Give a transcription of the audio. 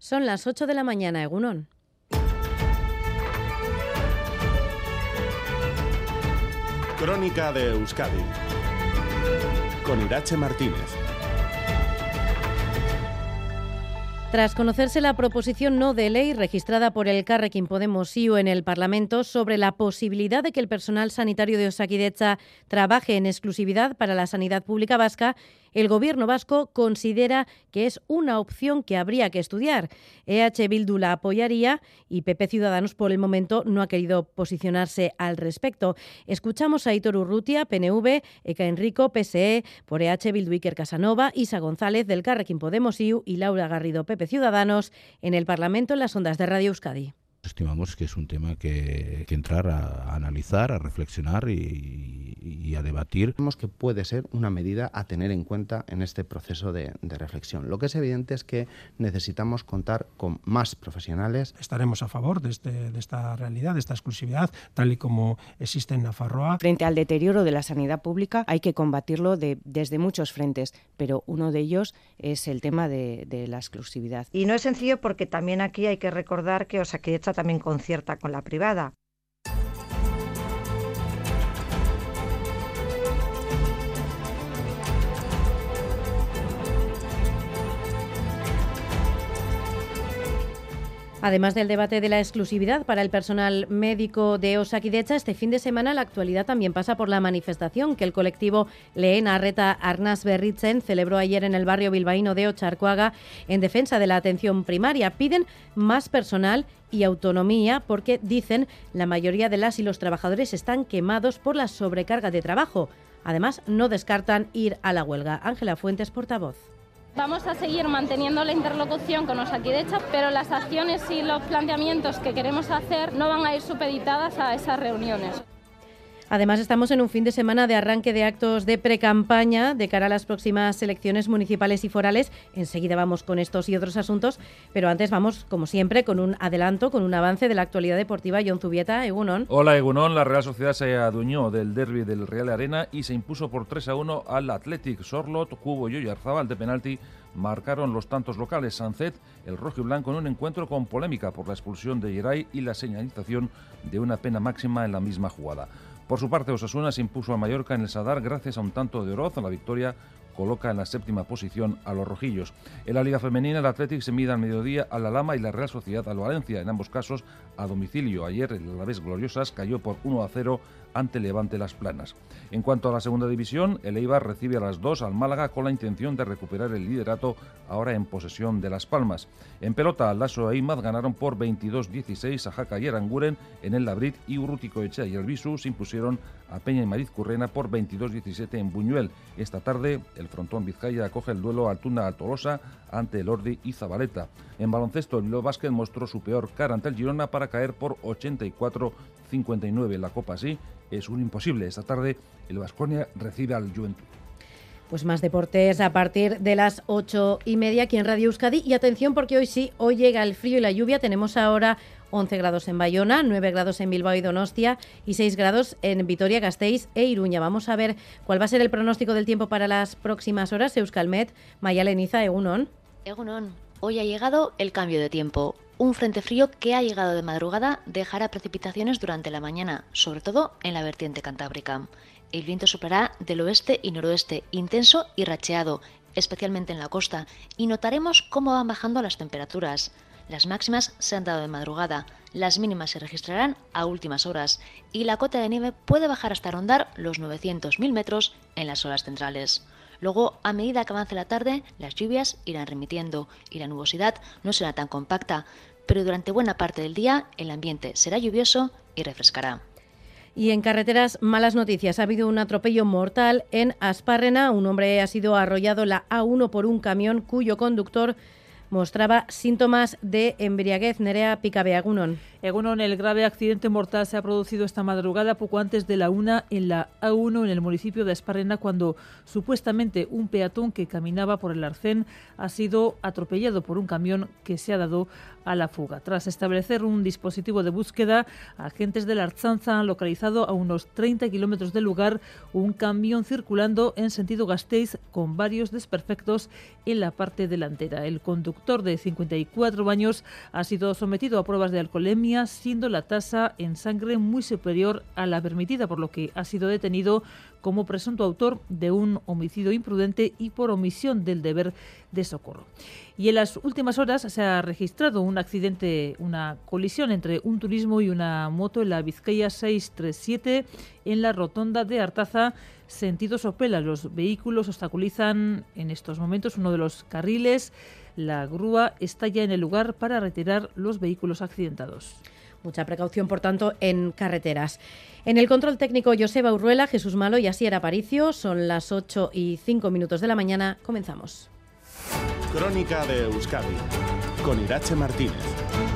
Son las 8 de la mañana, Egunon. Crónica de Euskadi con Irache Martínez. Tras conocerse la proposición no de ley registrada por el Carrequín Podemos IU en el Parlamento sobre la posibilidad de que el personal sanitario de Osakidecha trabaje en exclusividad para la sanidad pública vasca, el Gobierno vasco considera que es una opción que habría que estudiar. EH Bildu la apoyaría y PP Ciudadanos por el momento no ha querido posicionarse al respecto. Escuchamos a Hitor Urrutia, PNV, Eka Enrico, PSE, por EH Bildu Iker Casanova, Isa González del Carrequín Podemos IU y Laura Garrido, PP Ciudadanos, en el Parlamento en las ondas de Radio Euskadi. Estimamos que es un tema que, que entrar a, a, analizar, a reflexionar y, y, a debatir. Creemos que puede ser una medida a tener en cuenta en este proceso de, de, reflexión. Lo que es evidente es que necesitamos contar con más profesionales. Estaremos a favor de, este, de esta realidad, de esta exclusividad, tal y como existe en Nafarroa. Frente al deterioro de la sanidad pública hay que combatirlo de, desde muchos frentes, pero uno de ellos es el tema de, de la exclusividad. Y no es sencillo porque también aquí hay que recordar que Osakidecha también concierta con la privada. Además del debate de la exclusividad para el personal médico de Osakidecha, este fin de semana la actualidad también pasa por la manifestación que el colectivo Lehen Arreta Arnas Berritzen celebró ayer en el barrio bilbaíno de Ocharcoaga en defensa de la atención primaria. Piden más personal y autonomía porque dicen la mayoría de las y los trabajadores están quemados por la sobrecarga de trabajo. Además, no descartan ir a la huelga. Ángela Fuentes, portavoz. Vamos a seguir manteniendo la interlocución con Osakidecha, pero las acciones y los planteamientos que queremos hacer no van a ir supeditadas a esas reuniones. Además, estamos en un fin de semana de arranque de actos de precampaña de cara a las próximas elecciones municipales y forales. Enseguida vamos con estos y otros asuntos, pero antes vamos, como siempre, con un adelanto, con un avance de la actualidad deportiva. John Zubieta, Egunon. Hola, Egunon. La Real Sociedad se adueñó del derby del Real Arena y se impuso por 3 a 1 al Athletic. Sorlot, Cubo y Arzabal de penalti marcaron los tantos locales. Sancet, el rojo y blanco, en un encuentro con polémica por la expulsión de Geray y la señalización de una pena máxima en la misma jugada. Por su parte, Osasuna se impuso a Mallorca en el Sadar gracias a un tanto de Oroz. La victoria coloca en la séptima posición a los rojillos. En la Liga Femenina, el Athletic se mide al mediodía a la Lama y la Real Sociedad al Valencia, en ambos casos a domicilio. Ayer, el Alavés Gloriosas cayó por 1 a 0 ante Levante Las Planas. En cuanto a la segunda división, el Eibar recibe a las 2 al Málaga con la intención de recuperar el liderato ahora en posesión de Las Palmas. En pelota, Lasso e ganaron por 22-16 a Jaca y Aranguren en el Labrit y Urrutico Echea y el Bisu se impusieron a Peña y Mariz Currena por 22-17 en Buñuel. Esta tarde, el frontón Vizcaya acoge el duelo Altuna-Tolosa ante el Ordi y Zabaleta. En baloncesto, el Bilbao Basket mostró su peor cara ante el Girona para caer por 84-59 en la Copa. Así, es un imposible. Esta tarde, el Vasconia recibe al Juventud. Pues más deportes a partir de las ocho y media aquí en Radio Euskadi. Y atención porque hoy sí, hoy llega el frío y la lluvia. Tenemos ahora 11 grados en Bayona, 9 grados en Bilbao y Donostia y 6 grados en Vitoria, Gasteiz e Iruña. Vamos a ver cuál va a ser el pronóstico del tiempo para las próximas horas. Euskalmet, Mayaleniza, Egunon. Egunon, hoy ha llegado el cambio de tiempo. Un frente frío que ha llegado de madrugada dejará precipitaciones durante la mañana, sobre todo en la vertiente cantábrica. El viento soplará del oeste y noroeste, intenso y racheado, especialmente en la costa, y notaremos cómo van bajando las temperaturas. Las máximas se han dado de madrugada, las mínimas se registrarán a últimas horas, y la cota de nieve puede bajar hasta rondar los 900.000 metros en las horas centrales. Luego, a medida que avance la tarde, las lluvias irán remitiendo y la nubosidad no será tan compacta, pero durante buena parte del día el ambiente será lluvioso y refrescará. Y en carreteras, malas noticias. Ha habido un atropello mortal en Asparrena. Un hombre ha sido arrollado la A1 por un camión cuyo conductor mostraba síntomas de embriaguez. Nerea Picabeagunon. Egunon, el grave accidente mortal se ha producido esta madrugada poco antes de la una en la A1 en el municipio de Asparrena cuando supuestamente un peatón que caminaba por el arcén ha sido atropellado por un camión que se ha dado a la fuga. Tras establecer un dispositivo de búsqueda, agentes de la Archanza han localizado a unos 30 kilómetros del lugar un camión circulando en sentido Gasteiz con varios desperfectos en la parte delantera. El conductor conductor de 54 años ha sido sometido a pruebas de alcoholemia, siendo la tasa en sangre muy superior a la permitida, por lo que ha sido detenido como presunto autor de un homicidio imprudente y por omisión del deber de socorro. Y en las últimas horas se ha registrado un accidente, una colisión entre un turismo y una moto en la Vizcaya 637 en la rotonda de Artaza, sentido Sopela. Los vehículos obstaculizan en estos momentos uno de los carriles. La grúa está ya en el lugar para retirar los vehículos accidentados. Mucha precaución, por tanto, en carreteras. En el control técnico, Joseba Urruela, Jesús Malo y Asier Aparicio. Son las 8 y 5 minutos de la mañana. Comenzamos. Crónica de Euskadi con Irache Martínez.